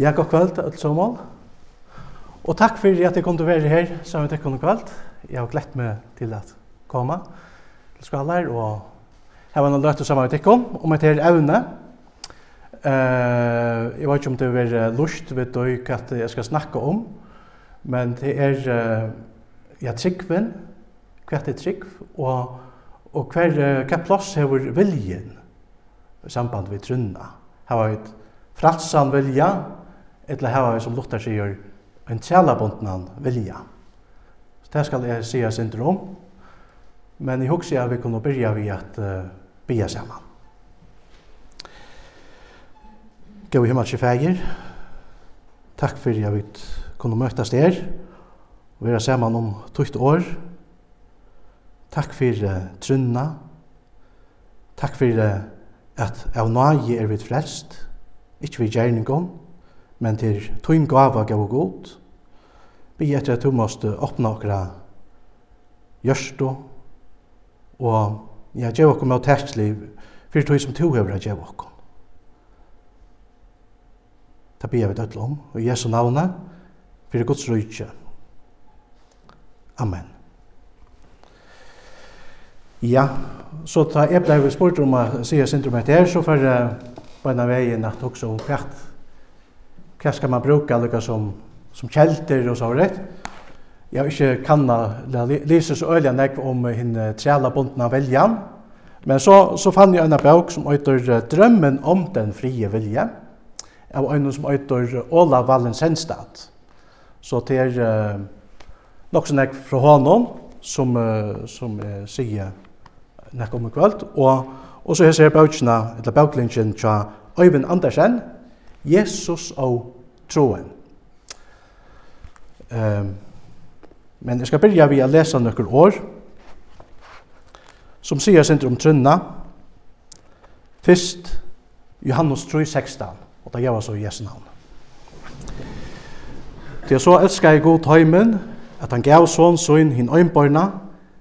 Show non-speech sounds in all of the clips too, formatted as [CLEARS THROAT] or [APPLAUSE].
Ja, god kveld, alt sammen. Og takk for at jeg kom til å være her sammen med dere kveld. Jeg har glett meg til at komme til skalar og her var noen løte sammen med dere om et her evne. Uh, jeg vet ikke om det vil være lust ved dere hva jeg skal snakke om, men det er uh, ja, tryggven, hva er trygg, og, og hver, uh, hva plass hever viljen i samband med trunna. Her var et fratsan vilja, etla hava som Luther sier, en tjælabundnan vilja. Så det skal jeg sier syndrom, men jeg husker at vi kunne byrja vi at uh, bya saman. Gå i himmelske fægir, takk fyrir at vi kunne møtast her, og være saman om tukt år. Takk fyrir uh, trunna, takk fyrir uh, at av nage er vi frelst, ikkje vi gjerningom, men til tøyn gava gav og god, bi etter at du måste åpna okra gjørstu, og ja, gjev okkom med tekstliv, fyrir tøy som tu hever a gjev okkom. Ta bi jeg vet om, og Jesu navna, fyrir Guds rujtje. Amen. Ja, så ta ebda jeg vil spurt om å si syndrom etter, så fyrir beina vegin at også om kvart hva skal man bruka lukka som, som kjelter og så rett. Jeg har ikke kanna lyse så øyla nek om hinn trela bondna veljan, men så, så fann jeg en bøk som øyter Drømmen om den frie vilje, av øyne som øyter Ola Valensenstad. Så det er uh, nok som jeg fra honom, som, uh, som uh, sier nek om kveld, og, og så er jeg bøkene, eller bøklingen, til Øyvind Andersen, Jesus og troen. Um, men jeg skal begynne ved å lese noen år, som sier sin om trunna. Fyrst, Johannes 3,16, og det gjør så i Jesu navn. Til så elsker jeg god tøymen, at han gav sånn sånn hin øynbøyna,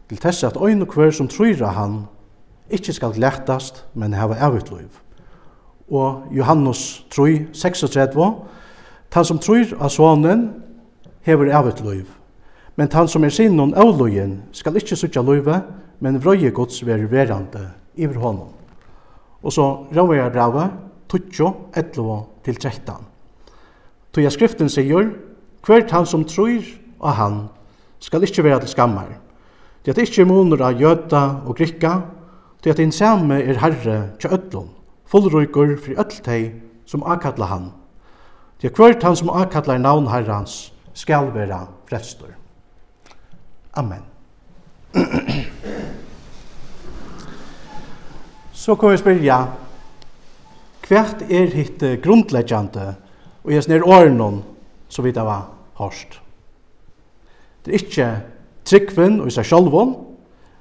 til tesse at øyn og hver som tror han, ikke skal glættast, men hava evigt liv og Johannes 3, 36, «Tan som tror av sonen hever evet løyv, men tan som er sinnon av løyen skal ikkje sutja løyve, men vrøye gods være verande iver honom. Og så røver jeg brevet, «Tutjo, etlo til trettan. Toja skriften sier, hvert han som tror av han skal ikkje være til skammar. Det er ikkje moner av jøta og grikka, det er at samme er herre til ødlom fullrøyker fyrir alt tei som akalla hann. er hvert hann som akalla er navn herrans skal vera frelstur. Amen. Så kan vi spyrja, hvert er hitt grundleggjande og jes snir årenon så vidt av hårst. Det er ikkje tryggven og i seg sjolvon,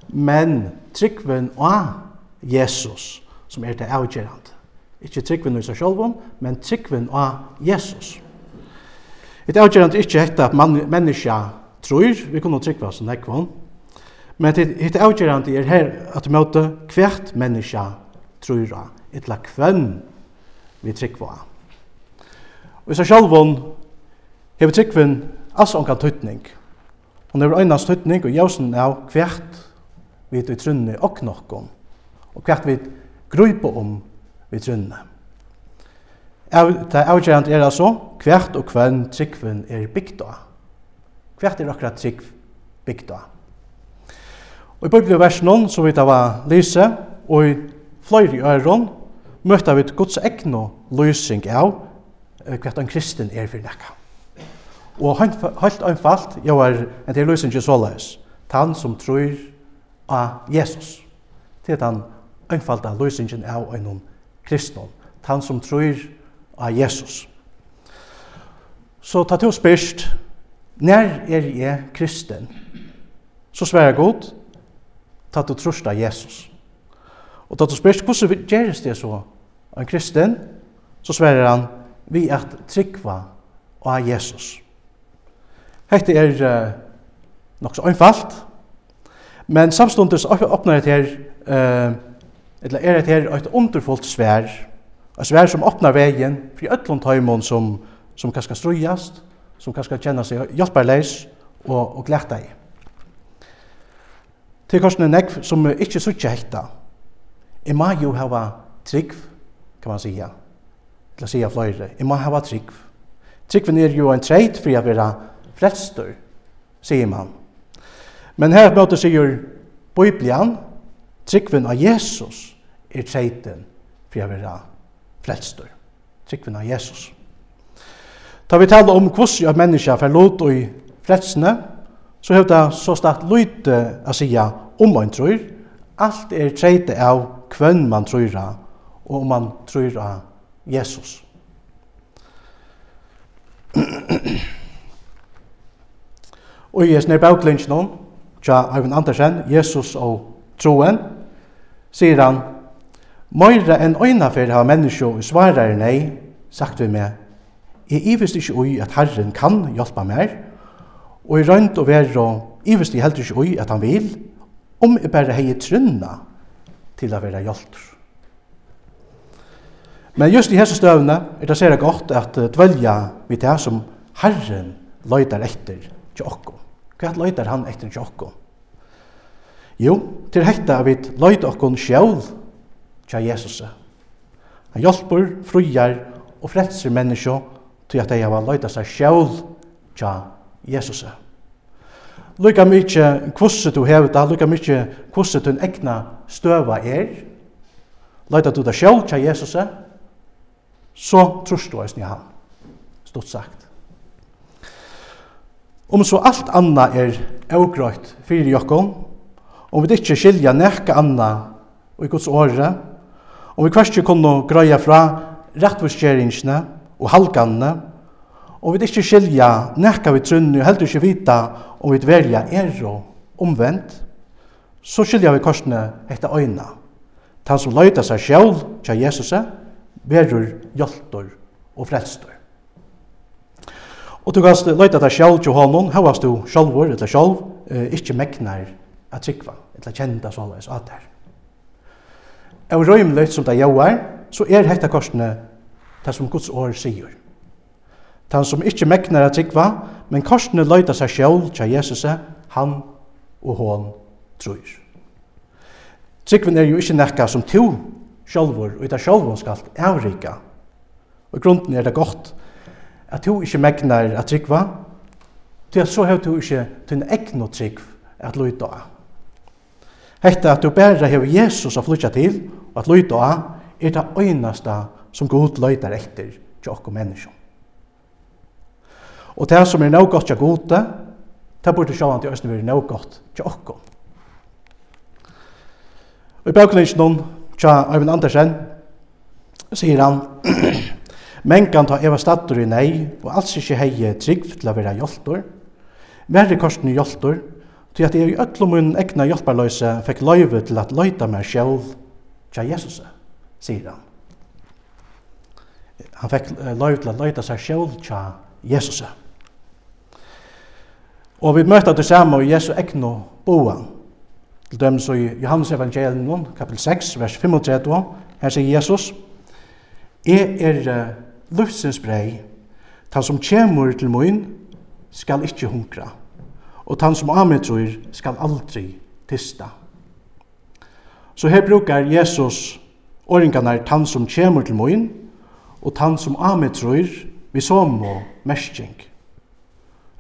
men tryggven og Jesus som er det avgjerande. Ikke tryggvinn i seg sjálfum, men tryggvinn av Jesus. Et avgjerande er ikke hette at man, menneska tror, vi kunne tryggva som nekvun, men et avgjerande er her at vi møte hvert menneska tror av, etla kvenn vi tryggva av. Og i seg sjálfum hever tryggvinn altså onka tøytning. Hon hever øynast tøytning og jausen av hvert vi tøytrunni og nokkon, og hvert vi gruipa om vi trunne. Det avgjørende er altså hvert og hvem tryggven er bygd av. Hvert er akkurat trygg bygd av. Og i Bibelen bibelversen som vi det var lyse, og i fløyre i øren møter vi Guds egna lysing av hvert en kristen er for nekka. Og helt anfalt, jo er en til lysing i såleis, han som tror av Jesus. Det er han einfalda løsningen av en kristnon, han som tror av Jesus. Så ta til spørst, når er jeg kristen? Så svarer god, ta til trøst av Jesus. Og ta til spørst, hvordan gjøres det så en kristen? Så svarer han, vi er trykva av Jesus. Hette er uh, nok så einfalt, men samstundes åpner det her uh, eller er det her et underfullt svær, et svær som åpner veien for øtlund tøymon som, som kan skal strøyast, som kan skal kjenne seg hjelperleis og, og glede i. Til korsene nekv som ikke suttje hekta, jeg må jo hava trygg, kan man sija, til å sija fløyre, jeg må hava trygg. Tryggven er jo en treit for å være frelstur, sier man. Men her møter sier Bibelen, Tryggven av Jesus er treiten for å være frelstor. Tryggven av Jesus. Da vi taler om hvordan at mennesker får lot i frelsene, så har det så stått lyd å si om man tror. Alt er treite av hvem man tror og om man tror av Jesus. og i snedbautlingen, tja Ivan Andersen, Jesus og troen, sier han, Møyre enn øynafer har menneskje og svarer nei, sagt vi med, jeg ivist ikke ui at Herren kan hjelpa meg, og i røynt og verro, ivist jeg heller ikke ui at han vil, om jeg bare hei trunna til å være hjelter. Men just i hese støvne er det særlig godt at dvelja vi det som Herren løyder etter til okko. Hva løyder han etter til okko? Jo, til hekta vi løyt okkon sjálv tja Jesus. Han hjelper, frujar og frelser menneskje til at de har løyta seg sjálv tja Jesus. Lykka mykje kvosset du hevet da, lykka mykje kvosset du egna støva er, løyta du deg sjálv tja Jesus, så trus du eisni han, stort sagt. Om så alt anna er avgrøyt fyrir jokkon, om vi ikke skilja nekka anna og i Guds åre, om vi hverst kunne grøya fra rettvursgjeringsene og halganene, om vi ikke skilja nekka vi trunni og heldur ikke vita om vi dverja er og omvendt, så skilja vi korsne etter øyna. Han som løyta seg sjálv tja Jesus, verur hjoltor og frelstor. Og du kanst løyta deg sjálv tja honom, hevast du sjálfur, eller sjálv, eh, ikkje megnar at trykva, eller kjenda såleis at her. Og røymløyt som det jauar, så er hekta korsene det som Guds år sier. Han som ikkje meknar at trykva, men korsene løyta seg sjål tja Jesus, han og hon tror. Trykven er jo ikkje nekka som to sjálfur, og det sjálfur skal avrika. Og grunden er det godt at to ikkje meknar at trykva, til at så har du ikkje din egnu trygg at løyta av. Hetta at du bæra hefur Jesus a flytja til og at lyta av er det øynasta som Gud løytar etter til okkur menneskjum. Og det som er noe godt til Gud, det burde sjåan til Østene være noe godt til okkur. Og i bøkningsnån til Arvind Andersen sier han [CLEARS THROAT] Mengan ta eva stattur i nei og alls ikkje hei trygg til a vera hjoltor, verre korsni hjoltor, Til at jeg i öllum mun egna hjelparløyse fekk løyve til at løyta meg sjálv tja Jesus, sier han. Han fekk løyve til at løyta seg sjálv tja Jesus. Og vi møtta det samme i Jesu egnu boan. Til dem så i Johannes evangelium, kapitel 6, vers 35, her sier Jesus, Jeg er luftsins brei, ta som kjemur til mun, skal ikkje hunkra og tann som ametrur skal aldri tista. Så her brukar Jesus åringarnar tann som kjemur til moin, og tann som ametrur vi som og mersking.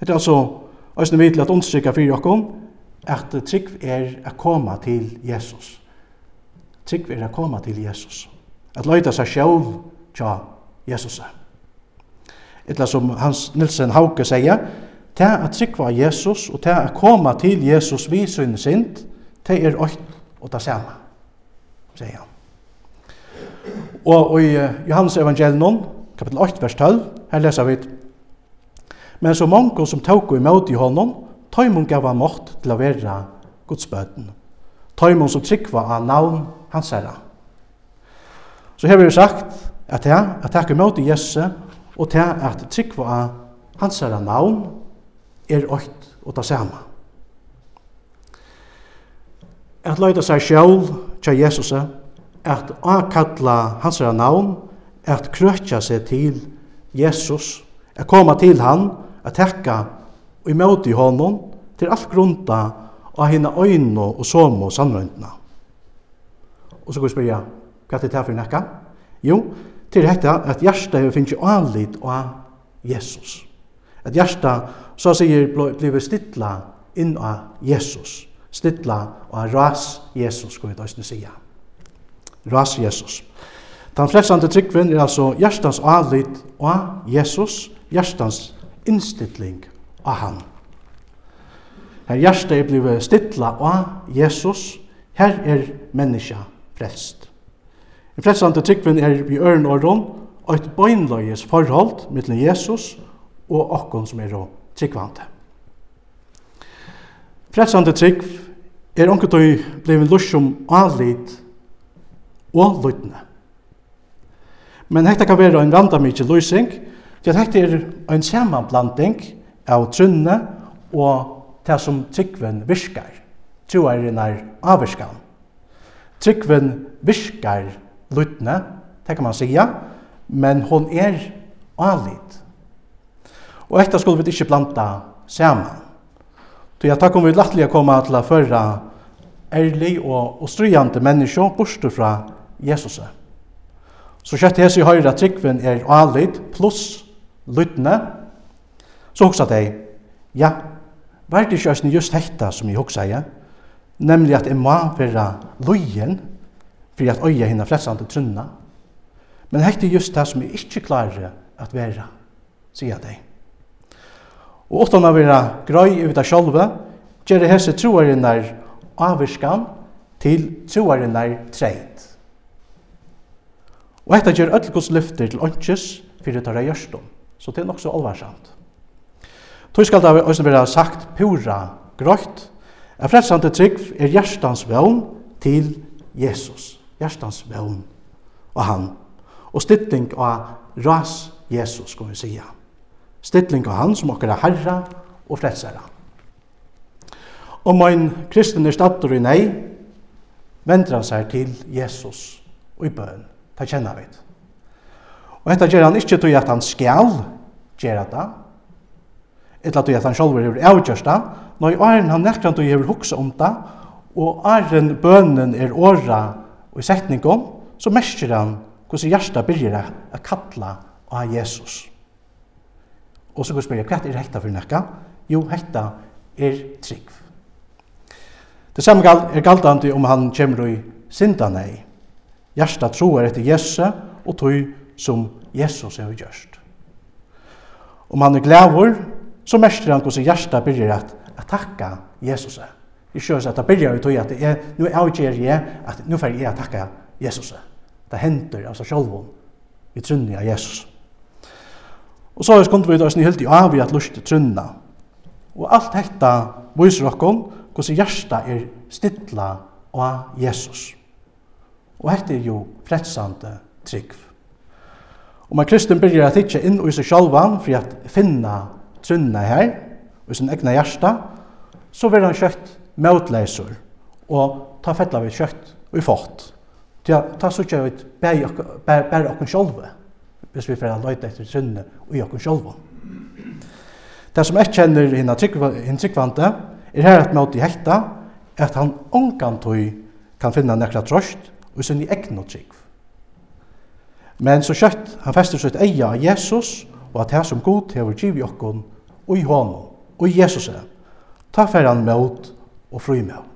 er altså, æsne vi til at ondstrykka fyrir okkom, at trygg er a koma til Jesus. Trygg er a koma til Jesus. At løyta seg sjálf tja Jesus. Etla som Hans Nilsen Hauke sier, Ta at trykva Jesus og ta at koma til Jesus vi syne sint, ta er økt og ta sama, sier han. Og i Johannes evangelion, kapitel 8, vers 12, her leser vi Men så mange som tåk i møte i hånden, tøymon gav han mått til å være Guds bøten. Tøymon som trykva av navn hans herre. Så her vi sagt at jeg, at jeg imot i Jesus og til at trykva av hans herre navn er åkt og ta sama. At leita seg sjálv til Jesus, at akalla hans herra navn, at krøtja seg til Jesus, at koma til han, at tekka og imøte i honom, til alt grunda av hina øyne og somo og sannrøyndna. Og så kan vi spyrja, hva er det her for nekka? Jo, til dette at hjertet finnes jo anlitt av Jesus. At hjertet så sier blivit stilla inn av Jesus. Stilla og ras Jesus, skal vi da sige. Ras Jesus. Den flestande tryggven er altså hjertans avlid av Jesus, hjertans innstittling av han. Her hjertet er blivet stilla av Jesus, her er menneska frelst. Den flestande tryggven er vi øren og rån, og et bøgnløyes forhold mellom Jesus og okkon som er rån tryggvante. Frelsande trygg er onkur tøy blivin lusjum alit og lutne. Men hekta kan vera ein vandamikje lusing, til at hekta er ein samanblanding av trunne og det som tryggven virkar. Troaren er avvirskan. Tryggven virkar lutne, det kan man sige, men hon er alit Og etta skulle vi ikke blanda saman. Så jeg takk om vi lattelig å komme til å føre ærlig og, og stryjande mennesker bort fra Jesus. Så kjøtt jeg sier høyre tryggven er alid pluss lyttene, så hoksa de, ja, var det ikke just hekta som jeg hoksa jeg, nemlig at jeg må være løyen, for at øye henne flestande trunna, men hekta just det som jeg ikke klarer at være, sier de. Og utan å være grøy i av sjálve, gjør det hese troarinnar avvirskan til troarinnar treit. Og dette gjør ødelgods lyfter til åndkjes fyrir tåra gjørstum, så det er nok så alvarsamt. Tog skal det også være sagt pura grøyt, er fredsante trygg er hjertans vevn til Jesus, hjertans vevn og han, og stytting av ras Jesus, skal vi sige stilling av han som okkara herra og frelsara. Om ein kristen er stattor i nei, vender han seg til Jesus og i bøn. Det kjenner vi. Og dette gjør han ikke til at han skal gjøre det, eller til at han selv er avgjørst det, når i han nekker til å gjøre hukse om det, og åren bønnen er åra og i setningen, så merker han hvordan hjertet begynner å kalla av Jesus. Jesus. Og så går spyrja, hva er hekta for nekka? Jo, hekta er trygg. Det samme er galdandi om han kommer i sindanei. Hjärsta troar etter Jesu og tog som Jesus er gjørst. Om han er glævor, så mestrer han hvordan hjertet begynner at, at takka Jesus. Jeg sjøs at det begynner å tog at det er, nu avgjer jeg at nå får jeg at takka Jesus. Det hender av seg sjolvun i trunni av Jesus. Jesus. Og så kom vi til helt i av i at lust til trunna. Og alt hekta viser okkon hvordan hjersta er stilla av Jesus. Og hekta er jo fretsande trygg. Og man kristen byrjar at ikkje inn i seg sjálvan for at finna trunna her, og sin egna hjersta, så vil han kjøtt møtleisur og ta fettla vi kjøtt og i fått. Ta, ta så kjøtt bære okkon sjolve hvis vi får løyta etter syndene og i okken sjolva. Det som jeg kjenner henne tryggvante er her at måte i hekta at han ongan kan finna nekla trost og sin i trygg. Men så kjøtt han fester sitt eia av Jesus og at her som god hever giv i okkon, og i hånden og i Jesus er. Ta fer han mot og fru med.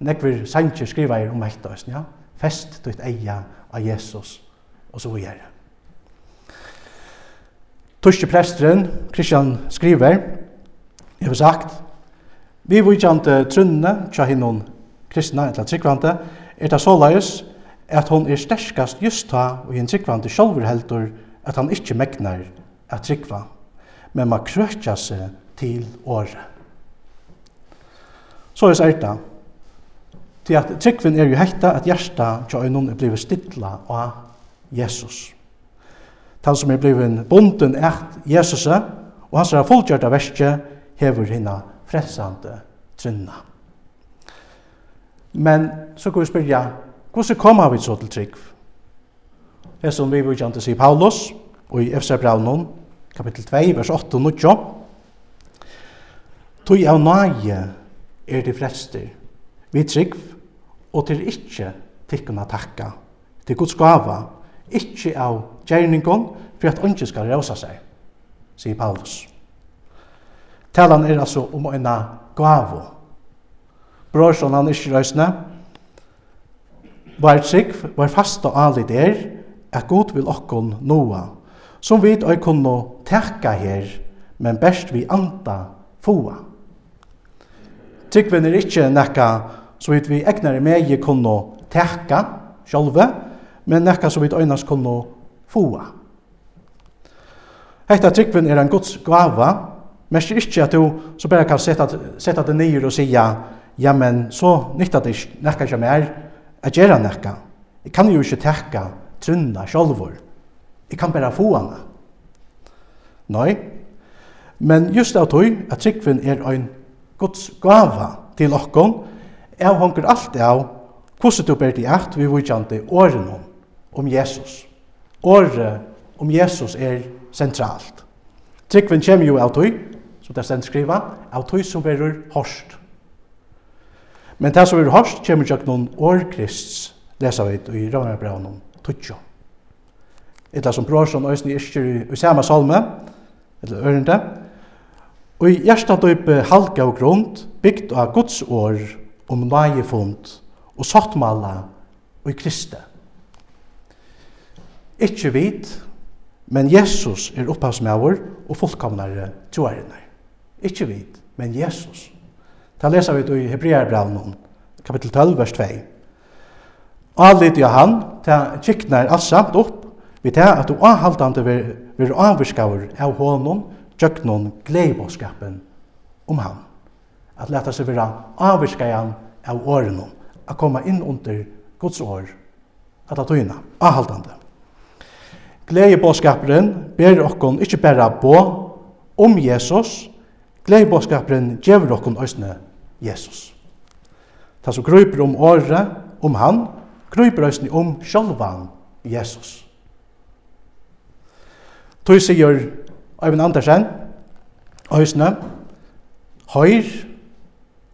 Nekver sanger skriver om hekta, ja? fest ditt eia av Jesus og så videre. Torske presteren, Kristian skriver, jeg har sagt, vi vujkjante trunne tja hinnon kristna, eller tryggvante, er det såleis at hon er sterskast just ta og hinn tryggvante sjolver heldur at han ikkje megnar at tryggva, men ma krøtja seg til året. Så er det til at tryggvin er jo hekta at hjersta tja hinnon er blivet stilla av Jesus. Jesus han som er bliven bunden eit Jesus, og hans er fullgjørta verske, hever hina fredsande trunna. Men så kan vi spyrja, hvordan kommer vi så til trygg? Det er som vi vil kjente sier Paulus, og i Efsa Braunon, kapittel 2, vers 8 og 9. Tøy av nage er de fleste, vi trygg, og til ikkje tikkuna takka, til Guds gava, ikkje av gjerningon for at ønske skal råsa seg, sier Paulus. Talan er altså om en gavo. Brorson han ikke røysne, var trygg, var fasta alit er, at god vil okkon noa, som vi oi kunne tekka her, men best vi anta foa. Tryggven er ikkje nekka så vidt vi egnar i megi kunno tekka sjálve, men nekka så vidt øynas kunno fua. Hetta tryggvin er en Guds gava, merker ikkje at du så bare kan setta, setta det nyer og sija, ja, men så nytta det nekka ikkje mer, at gjerra nekka. Jeg kan jo ikkje tekka trunna sjolvor. Jeg kan bare få hana. Nei, men just av tog at tryggvin er ein Guds gava til okkon, er hongur alt av hvordan du ber til at vi vujkjante åren om Jesus året om Jesus er sentralt. Tryggven kommer jo av tog, som det er sendt skriva, av tog som verur hårst. Men det som verur hårst kommer jo noen år Krists, lesa vi i Rømmerbraunen, tøtjo. Etla som brorsan øysen i isker i sama salme, eller ørende, og i hjertadøype halka og grund, bygd av Guds år om nøyefund og sattmala og i Kristet ikkje vit, men Jesus er opphavsmauer og fullkomnare tjoarene. Ikkje vit, men Jesus. Det leser vi i Hebreerbraunen, kapittel 12, vers 2. Alit Johan, det kiknar alt samt opp, vi tar at du avhaltande vil avvirskaver av hånden, tjøknon, gleibåskapen om han. At leta seg vera avvirskajan av årenom, at koma inn under Guds år, at la tøyna, avhaltande. Gleibåskaperen ber okkon ikkje berre på om Jesus, gleibåskaperen djever okkon òsne Jesus. Ta så gruper om året, om han, grøyper òsne om sjálvan Jesus. Tøy sier Øyvind Andersen, òsne, høyr,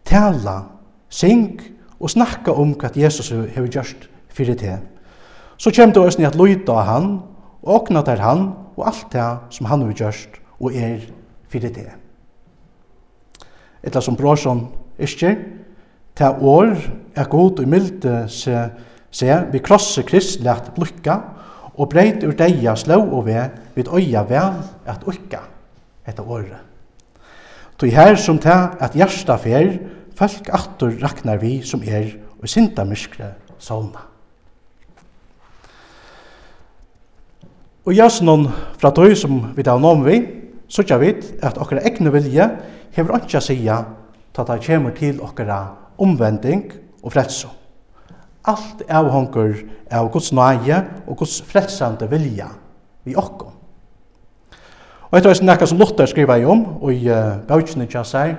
tala, syng og snakka om hva Jesus hefur gjørst fyrir til. Så kjem du òsne at løyta han, og åkna der han og alt det som han har gjort og er fyrir det. Etla som Brorson iskjer, ta år er god og milde se, se vi krosse krist lett blukka og breit ur deia slå og ve vid øya vel at ukka etter året. Tog her som ta at hjersta fer, folk attur raknar vi som er og sinta myskre sauna. Og jøs noen fra tøy som vi tar noen vi, så tja vit at okkara egne vilje hever ikke å ta ta kjemur til okkara omvending og frelso. Alt avhongur av Guds nøye og Guds frelsande vilja vi okkom. Og etter hans nekka som Luther skriva i om, og i uh, bautsinni tja seg,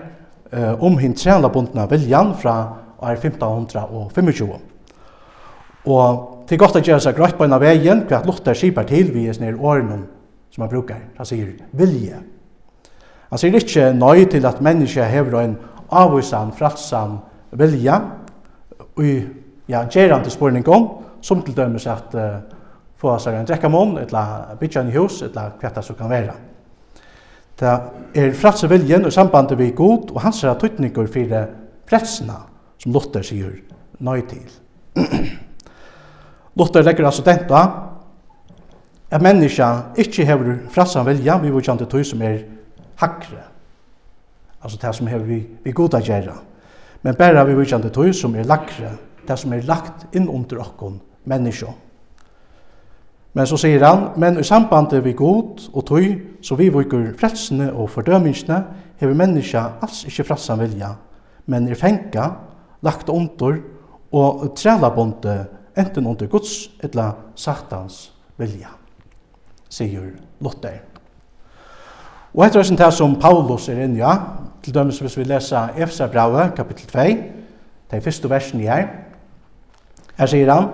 uh, om hinn trænla viljan fra år 1525. Og Det er godt å gjøre seg grøtt på en av veien, hva at Luther skipar til vi er snir åren som han brukar. Han sier vilje. Han sier ikke nøy til at mennesket hever en avvisan, fralsan vilja, og ja, gjerande spurning om, som til dømes at uh, få seg en drekkamon, etla bytja en hus, etla det som kan være. Det er fratse viljen og sambandet vi god, og hans er tøytninger for fredsene, som Luther sier nøy til. Luther legger altså dette, at menneska ikkje hever frassan vilja, vi vil kjante tog som er hakre. Altså det som hever vi, vi goda gjerra. Men bæra vi vil kjante tog som er lakre, det som er lagt inn under okkon menneska. Men så sier han, men i sambandet vi god og tøy, så vi viker frelsene og fordømingsene, hever menneska alls ikkje frassan vilja, men er fenga, lagt under og trælabondet enten under Guds eller Satans vilja, sier Lotte. Og etter høysen det som Paulus er inne, ja, til dømes hvis vi leser Efesabravet, kapittel 2, det er første versene her, her sier han,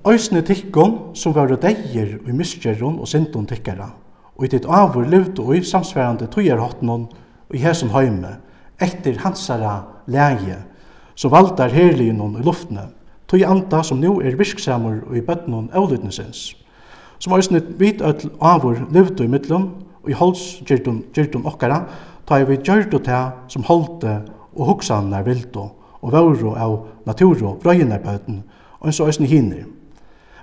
Øysene tikkon som var deir og miskjerron og sintun tikkara, og i ditt avur levd og i samsverande tøyerhottnon og i hesen høyme, etter hansara leie, så valdar herliginon i luftene, tog anda som nu er virksamur og i bøtnum avlytnesins, som òsne vit öll avur livdu i mittlun og i holds gyrdun, gyrdun okkara, ta vi gjørdu ta som holdte og hugsanar vildu og vauru av naturu brøyinarbøten og eins og òsne hinir.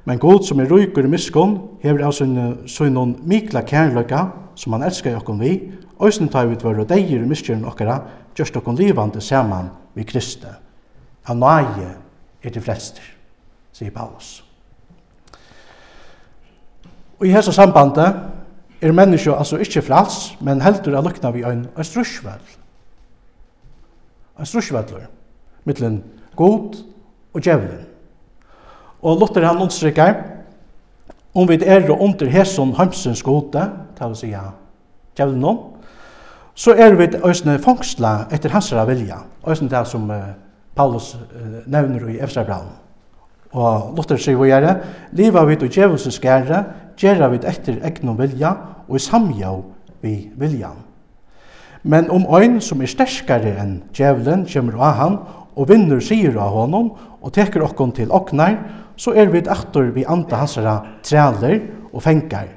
Men god som er røyker i miskon hever av sin søgnon mikla kærløyka som han elskar okkon vi, òsne ta vi varu deir i miskjøren okkara, gjørst okkon livande saman vi Kristi. Han nage er til fleste, sier Paulus. Og i hese sambandet er menneskje altså ikkje frals, men heldur er lukna vi ein strusjvall. Ein strusjvallur, mittlen god og djevelen. Og Luther han understryker, om vi er under hesson hamsens gode, til å si ja, djevelen nå, så er vi òsne fangsla etter hans vilja, òsne det som uh, Paulus uh, nevner i Efsarbraun. Og Luther sier vi gjerne, liva vid og djevelsens gære, gjerra vid etter egnom vilja, og i samjav vi viljan. Men om ein som er sterskare enn djevelen kommer av han, og vinner sier av honom, og teker okkon til oknar, så er vi aktor vi anta hansara træler og fengar,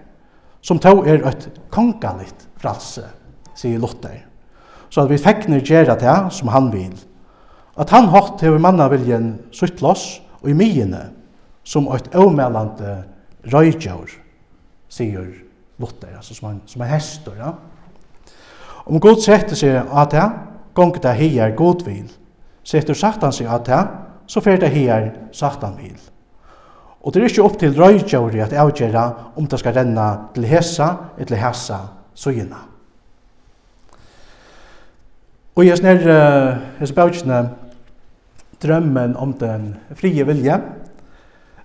som tå er et kongalit fralse, sier Luther. Så at vi fekner gjerra til som han vil at han hatt hever mannaviljen sutt loss og i myene som eit avmelande røygjør, sier Luther, altså som en, som en hester. Ja? Om god setter seg av det, gong det her god vil, setter satan seg av det, så fer det her satan vil. Og det er ikke opp til røygjøri at avgjera om det skal renna til hesa eller hesa søgjena. Og jeg snir uh, hese bøkjene drømmen om den frie vilje,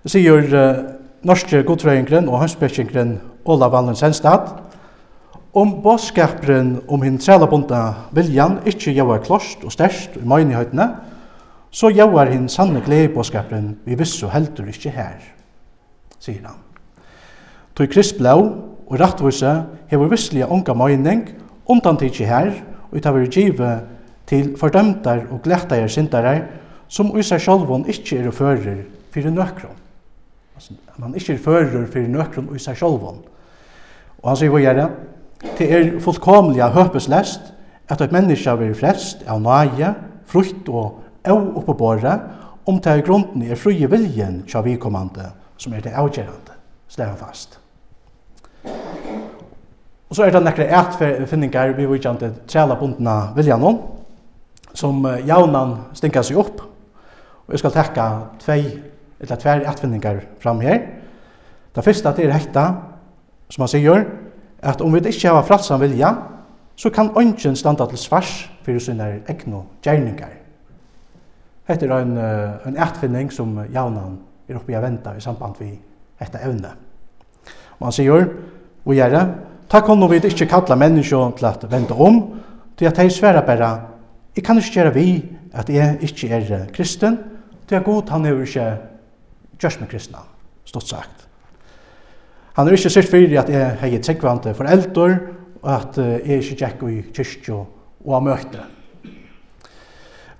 sier uh, norske godfrøyngren og hønsbekkingren Ola Valens Henstad, om bådskaperen om hinn trælabundna viljan ikkje gjøver klost og størst i møgnihøytene, så gjøver hinn sanne glede bådskaperen vi vissu heldur ikkje her, sier han. Tog kristblau og rattvise hever visslige unga møgning undan tidsi her, og utover givet til fordømtar og glættar sindarar som i seg sjálvun ikkje er fører fyrir nøkron. Altså, han ikkje er fører fyrir nøkron i seg sjálvun. Og han sier hva gjør det? Det er fullkomliga høpeslest at et menneske vil flest av nøye, frukt og av oppe båre, om det er grunden er frie viljen tja vikommande som er det avgjørende, slår han fast. Og så er det nekkere etfinninger vi vil kjente trela bundna viljan om, som jaunan stinka seg opp, Og jeg skal tekka tvei, eller tve atvinningar fram her. Det første det er hekta, som han sier, at om vi ikke har fralsan vilja, så kan ønsken standa til svars for sine egnu gjerningar. Hette er en, en atvinning som javnan er oppe i aventa i samband við hetta evne. Og han sier, og gjerra, ta kono vi ikke kalla menneskje til at vente om, til at hei sværa bare, jeg kan ikke gjøre vi at jeg ikke er kristen, til at god han hefur ikke gjørs med kristna, stått sagt. Han er ikke sikkert fyrir at jeg hei tryggvante eldor, og at jeg ikke tjekk i kyrkjo og av møte.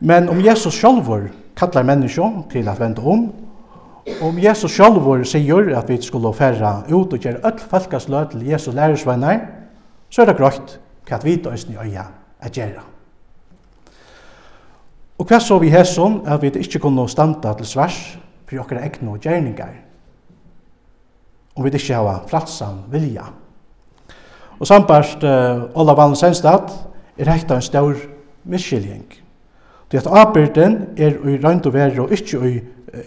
Men om Jesus sjálfur kallar menneskje til at vende om, om Jesus sjálfur sier at vi skulle færa ut og gjøre öll falkas lød til Jesus lærersvenner, så er det grøyt hva vi døysen i øya er gjøre. Og hva så vi hesson at vi ikke kunne standa til svars for okkar egnu og gjerningar. Og vi ikke hava flatsan vilja. Og sambart uh, Ola Valen Senstad er hekta en stor miskiljeng. Det at avbyrden er i røynd og veri og ikke, i,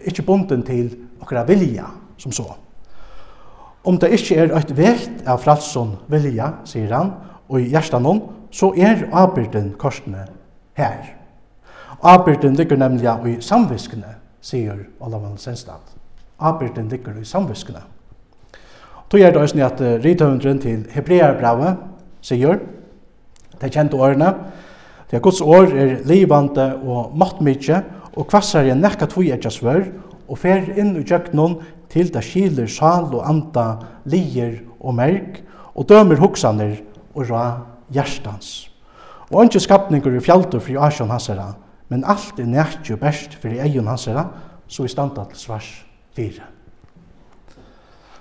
ikke bunden til okkara vilja som så. Om det ikke er et vekt av fratsan vilja, sier han, og i hjertan hon, så er avbyrden korsene her. Arbeiden ligger nemlig i samviskene, sier Olavan Senstad. Arbeiden ligger i samviskene. Tog er det også at rithøvendren til Hebrearbravet sier, de kjente årene, det er Guds år er livande og mattmykje, og kvassar er nekka tvoi etja svør, og fer inn i kjøkkenon til det skiler sal og anda, lier og merk, og dømer hoksaner og ra hjertans. Og ikke skapninger i fjaldur fri asjon Hasera, men alt er nært jo best fyrir eion hans herra, så vi standa til svars fire.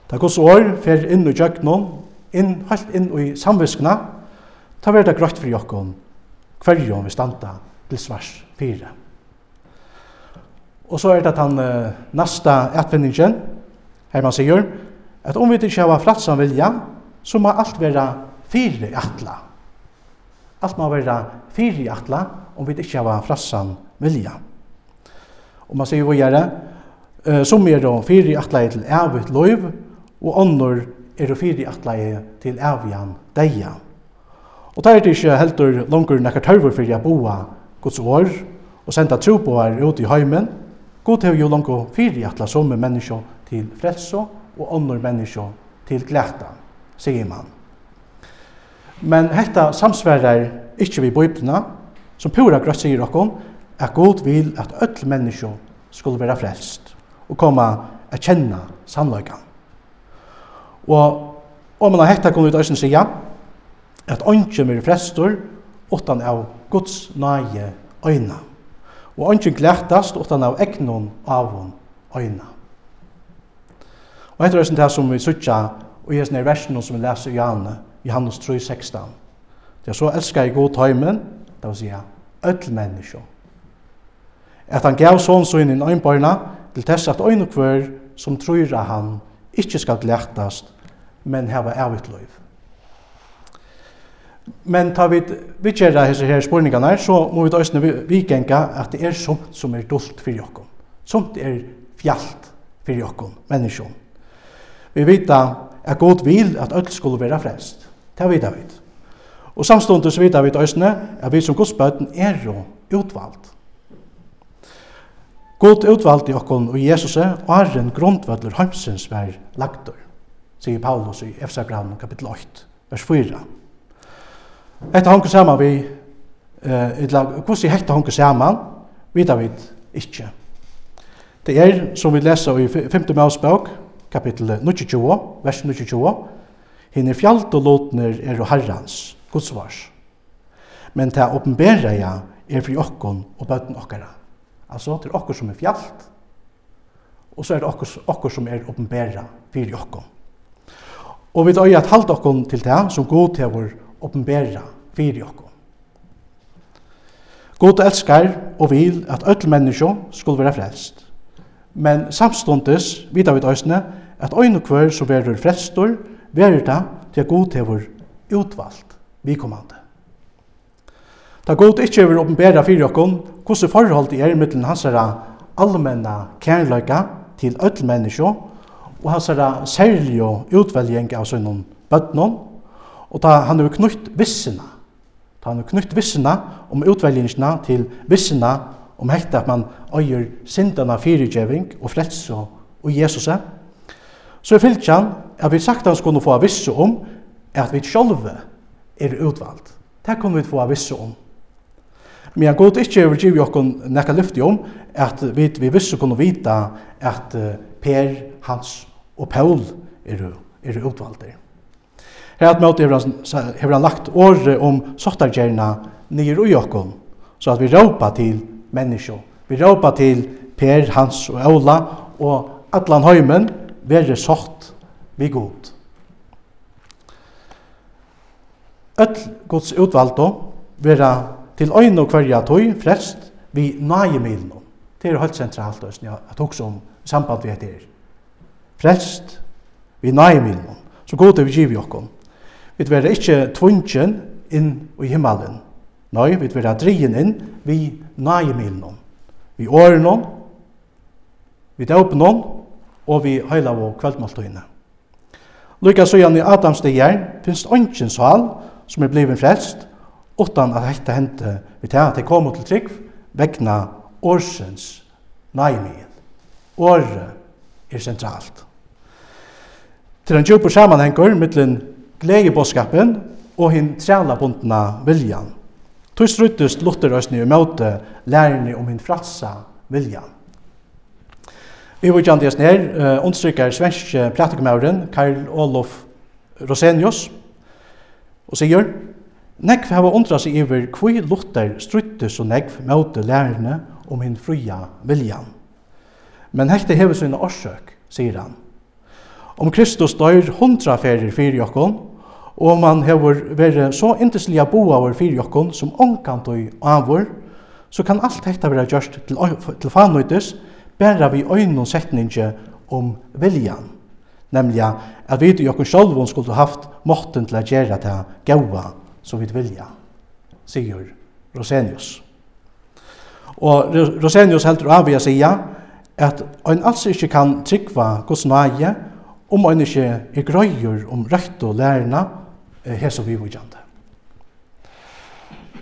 Ta gos år fer inn i jøgnon, inn, helt inn i samviskna, ta verda grøtt fyrir jokkon, hverjon vi standa til svars fire. Og så er det den uh, nasta etvinningen, her man sier, at om vi ikke har flatsan vilja, så må alt være fire atla. Alt må være fire atla, om vi ikke har frassan vilja. Og man sier vågjere, som er då i atleie til evigt loiv, og ånder er fyri atleie til evian deia. Og det er det ikke helt langer nekkar tørver for jeg boa Guds år, og senda tro på her ute i heimen. God har jo langer fyri atla som er menneskje til frelse, og ånder menneskje til gleta, sier man. Men hetta samsverar ikkje vi bøyplina, som pura grøtt sier okkom, at god vil at öll menneskje skulle være frelst og komme at kjenne sannløygan. Og om man har hekta kunne ut æsne sida, at ønsken vil frestur utan av Guds nage øyna. Og ønsken glættast utan av egnon avon øyna. Og etter æsne det som vi sutja og i æsne versen som vi leser i Johannes 3, 16. Det er så elskar i god tøymen, det vil si öll människa. Att han gav son så in i ögnbarna till tess att ögn och kvör som tror att han inte ska glättast men hava evigt liv. Men tar vi vidtjera hese her spurningarna så må vi også vikenga at det er somt som er dult fyrir okkom. Somt er fjallt fyrir okkom, menneskjon. Vi vita at god vil at öll skulle vera frelst. Det vita vi. Og samstundes så vi til at vi som godsbøten er jo utvald. God utvald i okkon og Jesus er en grundvødler heimsens vær lagtur, sier Paulus i Efsabraun kapitel 8, vers 4. Hetta hongur saman vi, eh, hvordan hetta hongur saman, vidar vi ikki. Det er, som vi leser i 5. Mausbøk, kapittel 22, vers 22, hinne fjalt og lotner er og herrans, Guds vars. Men det åpenbærer jeg er fri okkon og bøten okkara. Altså, det er okkur som er fjallt, og så er det okkur, okkur som er åpenbæra fyrir okkon. Og vi døy at halda okkon til det som god til vår åpenbæra fyrir okkon. God elskar og vil at öll menneskje skulle være frelst. Men samståndes vidar vi døysne at øyne kvar som verur frelstor, verur det til god til vår utvalgt vikommande. Da god ikkje vil åpenbæra fyrir okkon, hvordan forhold i er mittlen hansara allmenna kærløyga til öll menneskjo, og hansara særlige utveljeng av sønnen bøtnon, og da han er knutt vissina, da han er knutt vissina om utveljingsna til vissina om hekta at man øyer sindana fyrirgjeving og frelse og Jesus er, så er fylkjan at vi sagt han skulle få visse om at vi sjolve er utvalgt. Det kan vi få av visse om. Men jeg god ikke vil give jokken nekka lyfti om at vi, vi visse kunne vita at Per, Hans og Paul er, er utvalgte. Her at møte har han lagt året om sottargjerna nir ui jokken, så at vi råpa til menneskje. Vi råpa til Per, Hans og Ola og atlan høymen være sott vi god. öll Guds utvaldo vera til øyne og kvarja tøy frelst vi nagemilen. Det er helt sentralt også, ja, at også om samband vi heter. Frelst vi nagemilen. Så god er vi giv i okkon. Vi vera ikkje tvungen inn i himmelen. Nei, vi vera drien inn vi nagemilen. Vi årenom, vi døpenom, og vi heila vår kveldmåltøyne. Lykka søgjan i Adams dier finnes ongen sal som er blivet frelst, utan at hette hente vi til at de kom til trygg vegna årsens naimien. Året er sentralt. Til en djupere sammenhenger mittlen gledebådskapen og hin trælabundna viljan. Tog struttust Lutherøsne i møte lærerne om hin fratsa viljan. Vi vil gjerne i oss ned, understryker svenske pratikmauren Karl Olof Rosenius, og sier Nekv hava undra seg iver kvui Luther struttes og nekv møte lærerne om hinn fria viljan. Men hekte hever sina orsøk, sier han. Om Kristus dør hundra ferir fyrir jokkon, og om han hever vere så intesliga boaver fyrir jokkon som omkant og avur, så kan alt hekta vera gjørst til, til fanøytis, bæra vi øynun setninge om viljan nemlig at vi i okkur sjálvun skulle haft måtten til at gjera det gaua som vi vilja, sigur Rosenius. Og Rosenius heldur av vi a sia at ein alls ikkje kan tryggva gos nage om ein ikkje er grøyur om røyt og lærna hesa vi vujande.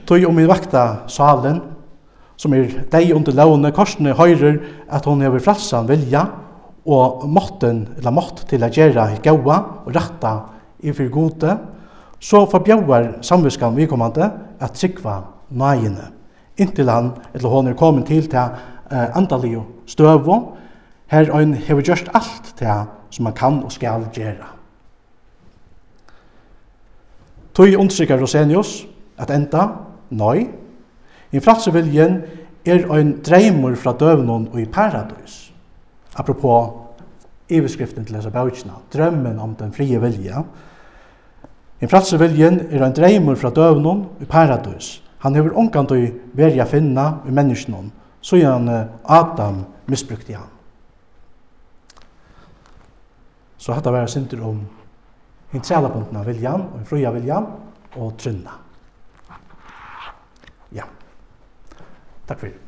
Tøy om vi vakta salen, som er deg under lovene korsene høyrer at hon hever fralsan vilja, og måtten, eller mått til å gjøre gaua og retta i for gode, så forbjauar samviskan vikommande at sikva nøyene, inntil han eller hon er kommet til til uh, andalig støvo, her øyn hever gjørst alt til som han kan og skal gjøre. Tøy understrykker Rosenius at enda, nøy, infratsviljen er ein dreimur fra døvnån og i paradis apropå iverskriften til hessa bøkina, drømmen om den frie vilja. En fratse viljen er en dreimur fra døvnum i paradis. Han hever omkant i verja finna i menneskene, så gjerne Adam misbrukte han. Så hatt av er sinter om en trelabunden av viljan, og en fruja viljan, og trunna. Ja. Takk for det.